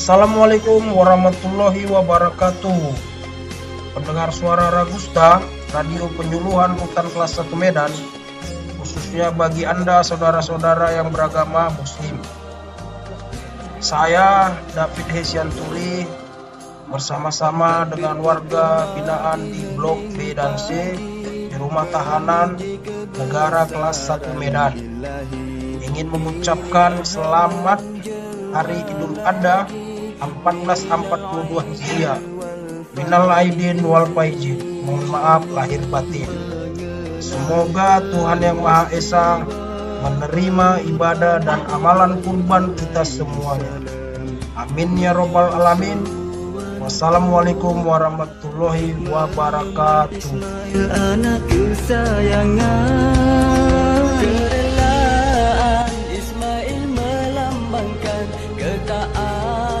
Assalamualaikum warahmatullahi wabarakatuh. Pendengar suara Ragusta Radio penyuluhan hutan kelas 1 Medan Khususnya bagi Anda saudara-saudara yang beragama muslim. Saya David Hesianturi Bersama-sama dengan warga binaan di Blok B dan C Di rumah tahanan negara kelas 1 Medan. Ingin mengucapkan selamat Hari Idul Adha 1442 Hijriah. Minal aidin wal faizin. Mohon maaf lahir batin. Semoga Tuhan Yang Maha Esa menerima ibadah dan amalan kurban kita semuanya. Amin ya robbal alamin. Wassalamualaikum warahmatullahi wabarakatuh. Ketaatan